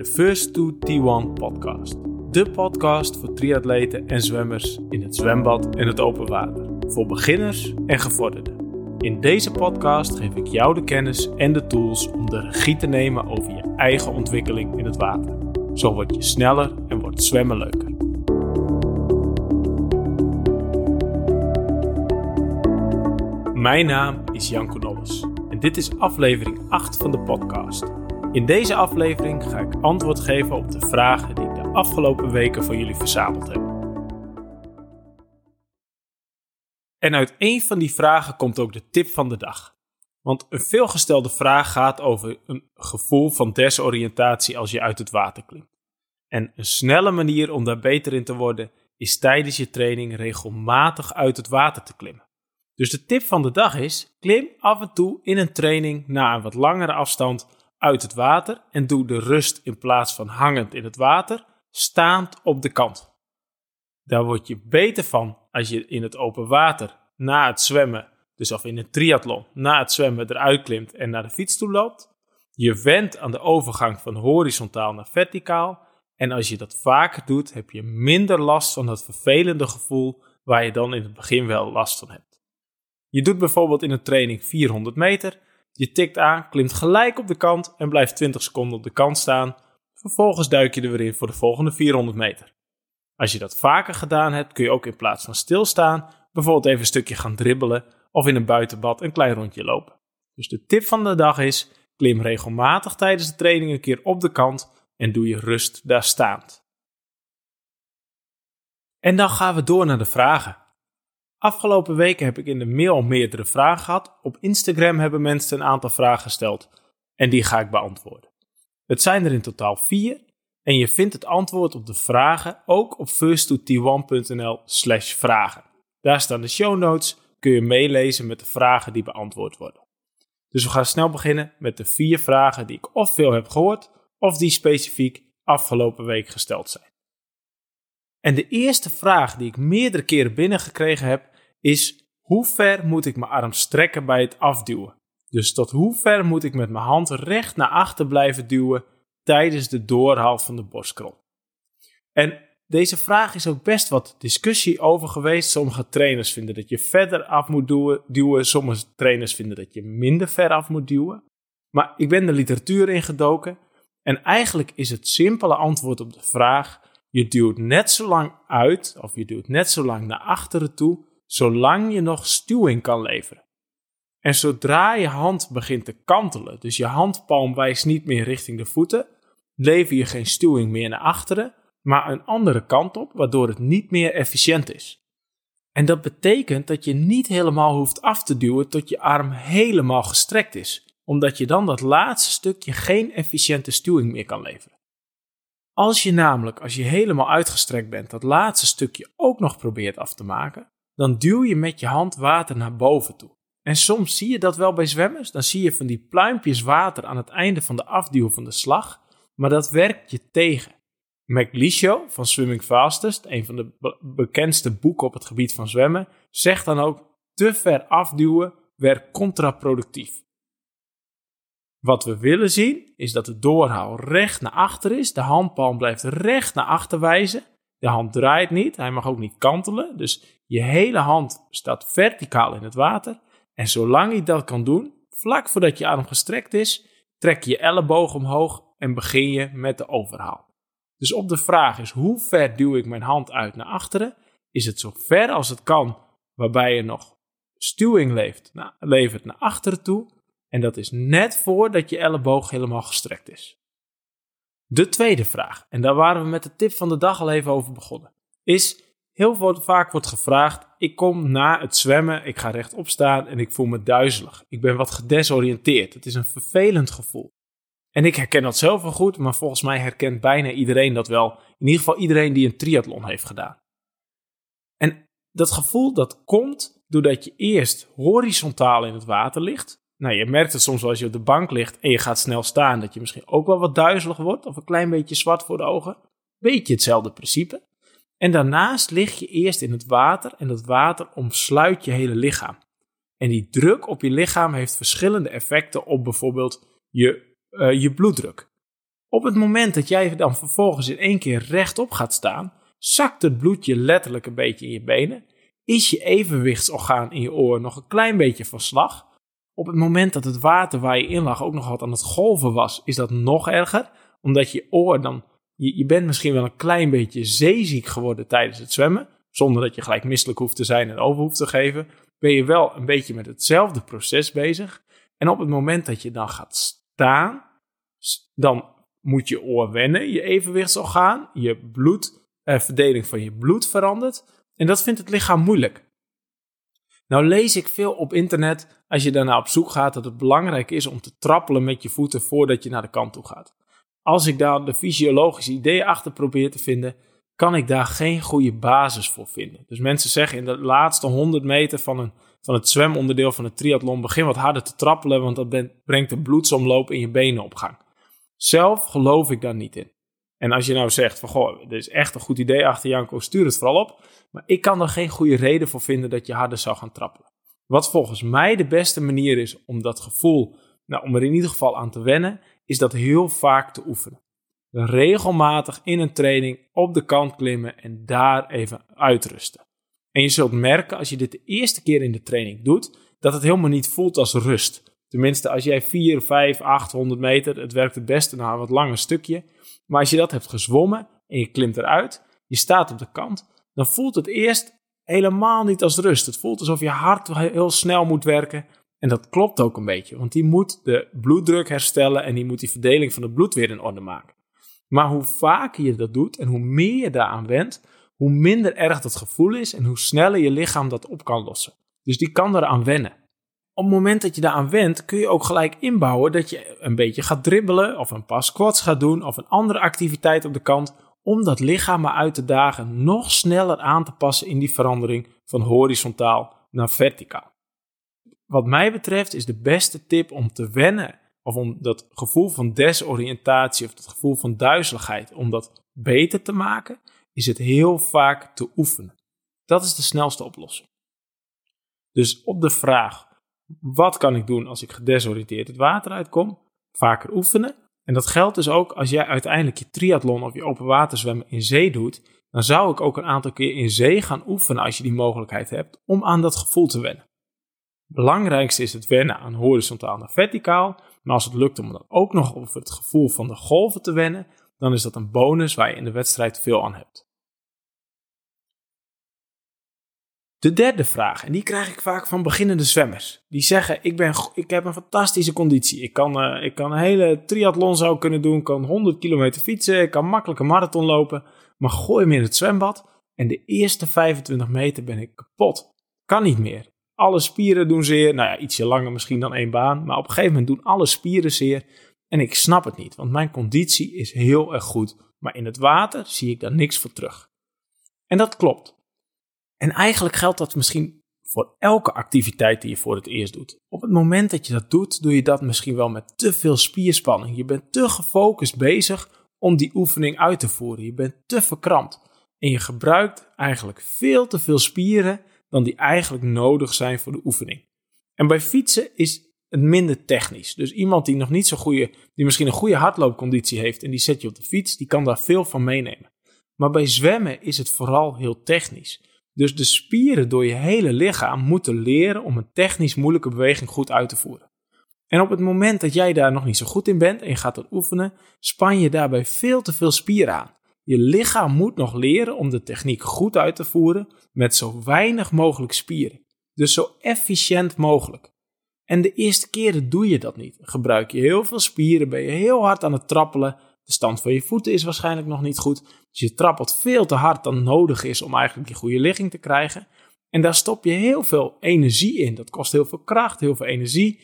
de First to T1 podcast. De podcast voor triatleten en zwemmers in het zwembad en het open water. Voor beginners en gevorderden. In deze podcast geef ik jou de kennis en de tools om de regie te nemen over je eigen ontwikkeling in het water. Zo word je sneller en wordt zwemmen leuker. Mijn naam is Jan Nolles en dit is aflevering 8 van de podcast. In deze aflevering ga ik antwoord geven op de vragen die ik de afgelopen weken voor jullie verzameld heb. En uit een van die vragen komt ook de tip van de dag. Want een veelgestelde vraag gaat over een gevoel van desoriëntatie als je uit het water klimt. En een snelle manier om daar beter in te worden is tijdens je training regelmatig uit het water te klimmen. Dus de tip van de dag is: klim af en toe in een training na een wat langere afstand uit het water en doe de rust in plaats van hangend in het water staand op de kant. Daar word je beter van als je in het open water na het zwemmen, dus of in een triathlon, na het zwemmen eruit klimt en naar de fiets toe loopt. Je went aan de overgang van horizontaal naar verticaal. En als je dat vaker doet, heb je minder last van dat vervelende gevoel waar je dan in het begin wel last van hebt. Je doet bijvoorbeeld in een training 400 meter je tikt aan, klimt gelijk op de kant en blijft 20 seconden op de kant staan. Vervolgens duik je er weer in voor de volgende 400 meter. Als je dat vaker gedaan hebt, kun je ook in plaats van stilstaan, bijvoorbeeld even een stukje gaan dribbelen of in een buitenbad een klein rondje lopen. Dus de tip van de dag is: klim regelmatig tijdens de training een keer op de kant en doe je rust daar staand. En dan gaan we door naar de vragen. Afgelopen weken heb ik in de mail meerdere vragen gehad. Op Instagram hebben mensen een aantal vragen gesteld en die ga ik beantwoorden. Het zijn er in totaal vier en je vindt het antwoord op de vragen ook op first2t1.nl slash vragen. Daar staan de show notes, kun je meelezen met de vragen die beantwoord worden. Dus we gaan snel beginnen met de vier vragen die ik of veel heb gehoord of die specifiek afgelopen week gesteld zijn. En de eerste vraag die ik meerdere keren binnengekregen heb, is hoe ver moet ik mijn arm strekken bij het afduwen? Dus tot hoe ver moet ik met mijn hand recht naar achter blijven duwen tijdens de doorhaal van de borstkrol? En deze vraag is ook best wat discussie over geweest. Sommige trainers vinden dat je verder af moet duwen, duwen. Sommige trainers vinden dat je minder ver af moet duwen. Maar ik ben de literatuur ingedoken en eigenlijk is het simpele antwoord op de vraag: je duwt net zo lang uit of je duwt net zo lang naar achteren toe zolang je nog stuwing kan leveren. En zodra je hand begint te kantelen, dus je handpalm wijst niet meer richting de voeten, lever je geen stuwing meer naar achteren, maar een andere kant op, waardoor het niet meer efficiënt is. En dat betekent dat je niet helemaal hoeft af te duwen tot je arm helemaal gestrekt is, omdat je dan dat laatste stukje geen efficiënte stuwing meer kan leveren. Als je namelijk, als je helemaal uitgestrekt bent, dat laatste stukje ook nog probeert af te maken, dan duw je met je hand water naar boven toe. En soms zie je dat wel bij zwemmers. Dan zie je van die pluimpjes water aan het einde van de afduw van de slag. Maar dat werkt je tegen. McLeisho van Swimming Fastest, een van de bekendste boeken op het gebied van zwemmen, zegt dan ook: te ver afduwen werkt contraproductief. Wat we willen zien is dat de doorhaal recht naar achter is. De handpalm blijft recht naar achter wijzen. De hand draait niet, hij mag ook niet kantelen. Dus je hele hand staat verticaal in het water. En zolang je dat kan doen, vlak voordat je arm gestrekt is, trek je elleboog omhoog en begin je met de overhaal. Dus op de vraag is hoe ver duw ik mijn hand uit naar achteren, is het zo ver als het kan, waarbij je nog stuwing leeft, levert naar achteren toe. En dat is net voordat je elleboog helemaal gestrekt is. De tweede vraag, en daar waren we met de tip van de dag al even over begonnen, is heel vaak wordt gevraagd: ik kom na het zwemmen, ik ga rechtop staan en ik voel me duizelig. Ik ben wat gedesoriënteerd. Het is een vervelend gevoel. En ik herken dat zelf wel goed, maar volgens mij herkent bijna iedereen dat wel. In ieder geval iedereen die een triathlon heeft gedaan. En dat gevoel dat komt doordat je eerst horizontaal in het water ligt. Nou, je merkt het soms wel als je op de bank ligt en je gaat snel staan, dat je misschien ook wel wat duizelig wordt of een klein beetje zwart voor de ogen. Beetje hetzelfde principe. En daarnaast lig je eerst in het water en dat water omsluit je hele lichaam. En die druk op je lichaam heeft verschillende effecten op bijvoorbeeld je, uh, je bloeddruk. Op het moment dat jij dan vervolgens in één keer rechtop gaat staan, zakt het bloedje letterlijk een beetje in je benen, is je evenwichtsorgaan in je oor nog een klein beetje van slag. Op het moment dat het water waar je in lag ook nog wat aan het golven was, is dat nog erger, omdat je oor dan, je, je bent misschien wel een klein beetje zeeziek geworden tijdens het zwemmen, zonder dat je gelijk misselijk hoeft te zijn en over hoeft te geven, ben je wel een beetje met hetzelfde proces bezig. En op het moment dat je dan gaat staan, dan moet je oor wennen, je evenwichtsorgaan, je bloedverdeling eh, van je bloed verandert. En dat vindt het lichaam moeilijk. Nou lees ik veel op internet, als je daarna op zoek gaat, dat het belangrijk is om te trappelen met je voeten voordat je naar de kant toe gaat. Als ik daar de fysiologische ideeën achter probeer te vinden, kan ik daar geen goede basis voor vinden. Dus mensen zeggen in de laatste 100 meter van, een, van het zwemonderdeel van het triathlon begin wat harder te trappelen, want dat brengt de bloedsomloop in je benen op gang. Zelf geloof ik daar niet in. En als je nou zegt van goh, dit is echt een goed idee achter Janko, stuur het vooral op. Maar ik kan er geen goede reden voor vinden dat je harder zou gaan trappelen. Wat volgens mij de beste manier is om dat gevoel, nou, om er in ieder geval aan te wennen, is dat heel vaak te oefenen. Regelmatig in een training op de kant klimmen en daar even uitrusten. En je zult merken als je dit de eerste keer in de training doet, dat het helemaal niet voelt als rust. Tenminste, als jij 4, 5, 800 meter, het werkt het beste na een wat langer stukje. Maar als je dat hebt gezwommen en je klimt eruit, je staat op de kant, dan voelt het eerst helemaal niet als rust. Het voelt alsof je hart heel snel moet werken. En dat klopt ook een beetje, want die moet de bloeddruk herstellen en die moet die verdeling van het bloed weer in orde maken. Maar hoe vaker je dat doet en hoe meer je daaraan went, hoe minder erg dat gevoel is en hoe sneller je lichaam dat op kan lossen. Dus die kan eraan wennen op het moment dat je daaraan went, kun je ook gelijk inbouwen dat je een beetje gaat dribbelen of een paar squats gaat doen of een andere activiteit op de kant om dat lichaam maar uit te dagen nog sneller aan te passen in die verandering van horizontaal naar verticaal. Wat mij betreft is de beste tip om te wennen of om dat gevoel van desoriëntatie of dat gevoel van duizeligheid, om dat beter te maken, is het heel vaak te oefenen. Dat is de snelste oplossing. Dus op de vraag wat kan ik doen als ik gedesoriënteerd het water uitkom? Vaker oefenen. En dat geldt dus ook als jij uiteindelijk je triathlon of je open water zwemmen in zee doet. Dan zou ik ook een aantal keer in zee gaan oefenen als je die mogelijkheid hebt om aan dat gevoel te wennen. Belangrijkste is het wennen aan horizontaal naar verticaal. Maar als het lukt om dan ook nog over het gevoel van de golven te wennen, dan is dat een bonus waar je in de wedstrijd veel aan hebt. De derde vraag, en die krijg ik vaak van beginnende zwemmers. Die zeggen, ik, ben, ik heb een fantastische conditie. Ik kan, uh, ik kan een hele triathlon zou kunnen doen, kan 100 kilometer fietsen, ik kan makkelijk een marathon lopen. Maar gooi me in het zwembad en de eerste 25 meter ben ik kapot. Kan niet meer. Alle spieren doen zeer, nou ja, ietsje langer misschien dan één baan. Maar op een gegeven moment doen alle spieren zeer. En ik snap het niet, want mijn conditie is heel erg goed. Maar in het water zie ik daar niks voor terug. En dat klopt. En eigenlijk geldt dat misschien voor elke activiteit die je voor het eerst doet. Op het moment dat je dat doet, doe je dat misschien wel met te veel spierspanning. Je bent te gefocust bezig om die oefening uit te voeren. Je bent te verkrampt. En je gebruikt eigenlijk veel te veel spieren dan die eigenlijk nodig zijn voor de oefening. En bij fietsen is het minder technisch. Dus iemand die nog niet zo goede, die misschien een goede hardloopconditie heeft en die zet je op de fiets, die kan daar veel van meenemen. Maar bij zwemmen is het vooral heel technisch. Dus de spieren door je hele lichaam moeten leren om een technisch moeilijke beweging goed uit te voeren. En op het moment dat jij daar nog niet zo goed in bent en je gaat dat oefenen, span je daarbij veel te veel spieren aan. Je lichaam moet nog leren om de techniek goed uit te voeren met zo weinig mogelijk spieren. Dus zo efficiënt mogelijk. En de eerste keren doe je dat niet. Gebruik je heel veel spieren, ben je heel hard aan het trappelen de stand van je voeten is waarschijnlijk nog niet goed. Dus je trappelt veel te hard dan nodig is om eigenlijk die goede ligging te krijgen. En daar stop je heel veel energie in. Dat kost heel veel kracht, heel veel energie.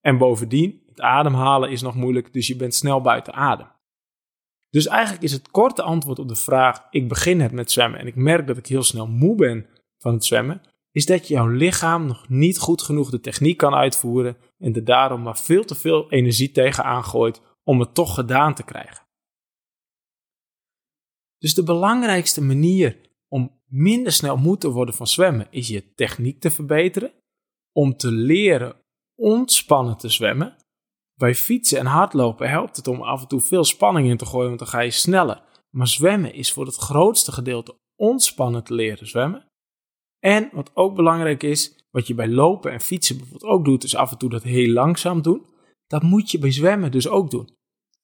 En bovendien, het ademhalen is nog moeilijk, dus je bent snel buiten adem. Dus eigenlijk is het korte antwoord op de vraag: ik begin het met zwemmen en ik merk dat ik heel snel moe ben van het zwemmen, is dat je jouw lichaam nog niet goed genoeg de techniek kan uitvoeren en er daarom maar veel te veel energie tegenaan gooit om het toch gedaan te krijgen. Dus de belangrijkste manier om minder snel moe te worden van zwemmen is je techniek te verbeteren, om te leren ontspannen te zwemmen Bij fietsen en hardlopen helpt het om af en toe veel spanning in te gooien, want dan ga je sneller. Maar zwemmen is voor het grootste gedeelte ontspannen te leren zwemmen. En wat ook belangrijk is, wat je bij lopen en fietsen bijvoorbeeld ook doet, is af en toe dat heel langzaam doen. Dat moet je bij zwemmen dus ook doen.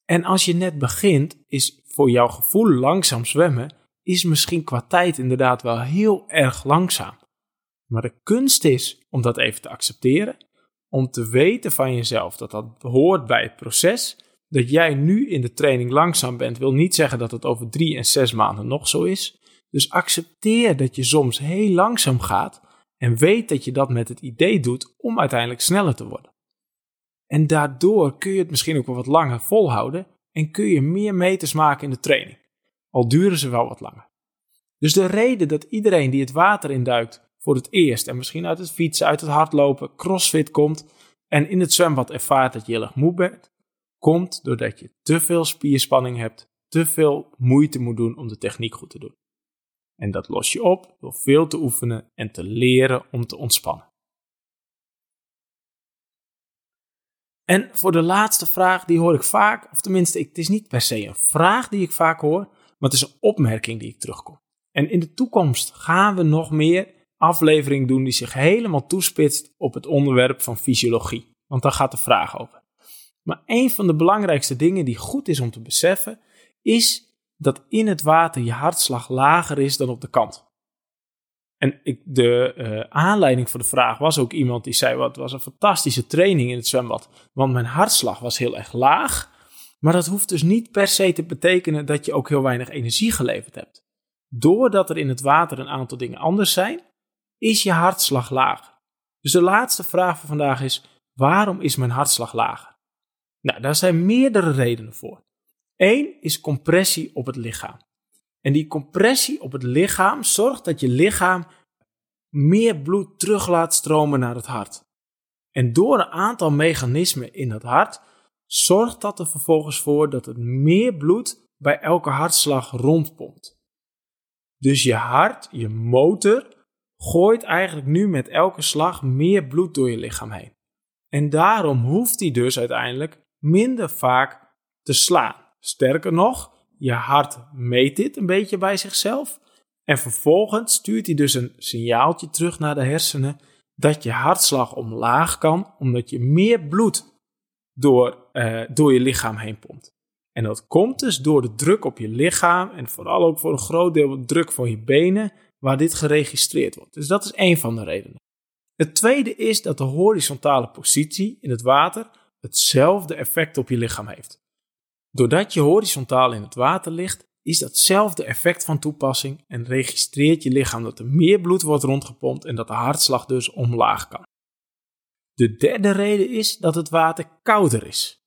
En als je net begint, is voor jouw gevoel langzaam zwemmen, is misschien qua tijd inderdaad wel heel erg langzaam. Maar de kunst is om dat even te accepteren, om te weten van jezelf dat dat hoort bij het proces. Dat jij nu in de training langzaam bent, wil niet zeggen dat het over drie en zes maanden nog zo is. Dus accepteer dat je soms heel langzaam gaat en weet dat je dat met het idee doet om uiteindelijk sneller te worden. En daardoor kun je het misschien ook wel wat langer volhouden en kun je meer meters maken in de training. Al duren ze wel wat langer. Dus de reden dat iedereen die het water induikt voor het eerst en misschien uit het fietsen, uit het hardlopen, crossfit komt en in het zwembad ervaart dat je heel erg moe bent, komt doordat je te veel spierspanning hebt, te veel moeite moet doen om de techniek goed te doen. En dat los je op door veel te oefenen en te leren om te ontspannen. En voor de laatste vraag, die hoor ik vaak, of tenminste, het is niet per se een vraag die ik vaak hoor, maar het is een opmerking die ik terugkom. En in de toekomst gaan we nog meer afleveringen doen die zich helemaal toespitst op het onderwerp van fysiologie. Want daar gaat de vraag over. Maar een van de belangrijkste dingen die goed is om te beseffen, is dat in het water je hartslag lager is dan op de kant. En ik, de uh, aanleiding voor de vraag was ook iemand die zei: Wat was een fantastische training in het zwembad. Want mijn hartslag was heel erg laag. Maar dat hoeft dus niet per se te betekenen dat je ook heel weinig energie geleverd hebt. Doordat er in het water een aantal dingen anders zijn, is je hartslag lager. Dus de laatste vraag van vandaag is: waarom is mijn hartslag lager? Nou, daar zijn meerdere redenen voor. Eén is compressie op het lichaam. En die compressie op het lichaam zorgt dat je lichaam meer bloed terug laat stromen naar het hart. En door een aantal mechanismen in het hart zorgt dat er vervolgens voor dat het meer bloed bij elke hartslag rondpompt. Dus je hart, je motor, gooit eigenlijk nu met elke slag meer bloed door je lichaam heen. En daarom hoeft hij dus uiteindelijk minder vaak te slaan. Sterker nog, je hart meet dit een beetje bij zichzelf. En vervolgens stuurt hij dus een signaaltje terug naar de hersenen dat je hartslag omlaag kan, omdat je meer bloed door, uh, door je lichaam heen pompt. En dat komt dus door de druk op je lichaam en vooral ook voor een groot deel de druk van je benen, waar dit geregistreerd wordt. Dus dat is één van de redenen. Het tweede is dat de horizontale positie in het water hetzelfde effect op je lichaam heeft. Doordat je horizontaal in het water ligt, is datzelfde effect van toepassing en registreert je lichaam dat er meer bloed wordt rondgepompt en dat de hartslag dus omlaag kan. De derde reden is dat het water kouder is.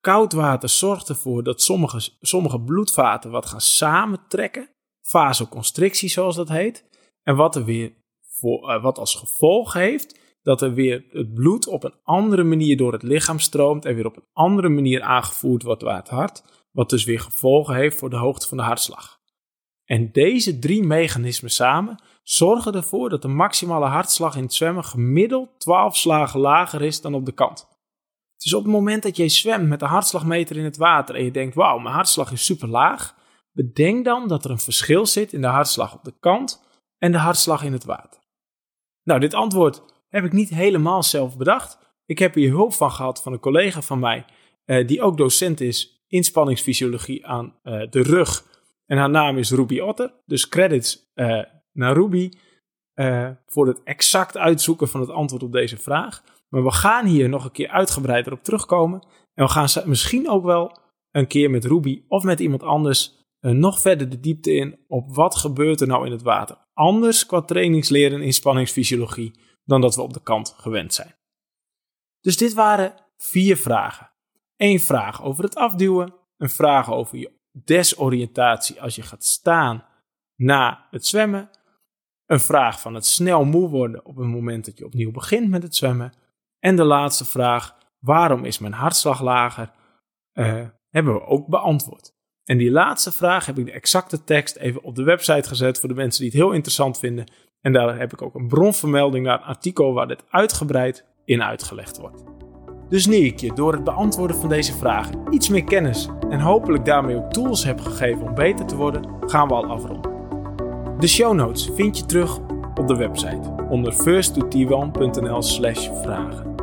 Koud water zorgt ervoor dat sommige, sommige bloedvaten wat gaan samentrekken, vasoconstrictie zoals dat heet, en wat, er weer voor, uh, wat als gevolg heeft dat er weer het bloed op een andere manier door het lichaam stroomt en weer op een andere manier aangevoerd wordt door het hart, wat dus weer gevolgen heeft voor de hoogte van de hartslag. En deze drie mechanismen samen zorgen ervoor dat de maximale hartslag in het zwemmen gemiddeld 12 slagen lager is dan op de kant. Dus op het moment dat je zwemt met de hartslagmeter in het water en je denkt, wauw, mijn hartslag is super laag, bedenk dan dat er een verschil zit in de hartslag op de kant en de hartslag in het water. Nou, dit antwoord heb ik niet helemaal zelf bedacht. Ik heb hier hulp van gehad van een collega van mij, uh, die ook docent is inspanningsfysiologie aan uh, de rug. En haar naam is Ruby Otter. Dus credits uh, naar Ruby voor het exact uitzoeken van het antwoord op deze vraag. Maar we gaan hier nog een keer uitgebreider op terugkomen. En we gaan misschien ook wel een keer met Ruby of met iemand anders nog verder de diepte in op wat gebeurt er nou in het water. Anders qua trainingsleren inspanningsfysiologie dan dat we op de kant gewend zijn. Dus dit waren vier vragen. Eén vraag over het afduwen, een vraag over je desoriëntatie als je gaat staan na het zwemmen, een vraag van het snel moe worden op het moment dat je opnieuw begint met het zwemmen en de laatste vraag, waarom is mijn hartslag lager, uh, hebben we ook beantwoord. En die laatste vraag heb ik de exacte tekst even op de website gezet voor de mensen die het heel interessant vinden. En daar heb ik ook een bronvermelding naar een artikel waar dit uitgebreid in uitgelegd wordt. Dus nu ik je door het beantwoorden van deze vragen iets meer kennis en hopelijk daarmee ook tools heb gegeven om beter te worden, gaan we al afronden. De show notes vind je terug op de website onder first2t1.nl slash vragen.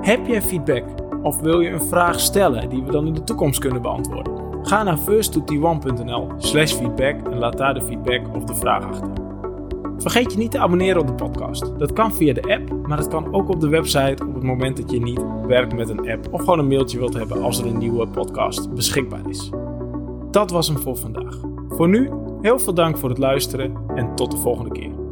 Heb jij feedback of wil je een vraag stellen die we dan in de toekomst kunnen beantwoorden? Ga naar first2t1.nl slash feedback en laat daar de feedback of de vraag achter. Vergeet je niet te abonneren op de podcast. Dat kan via de app, maar dat kan ook op de website op het moment dat je niet werkt met een app of gewoon een mailtje wilt hebben als er een nieuwe podcast beschikbaar is. Dat was hem voor vandaag. Voor nu, heel veel dank voor het luisteren en tot de volgende keer.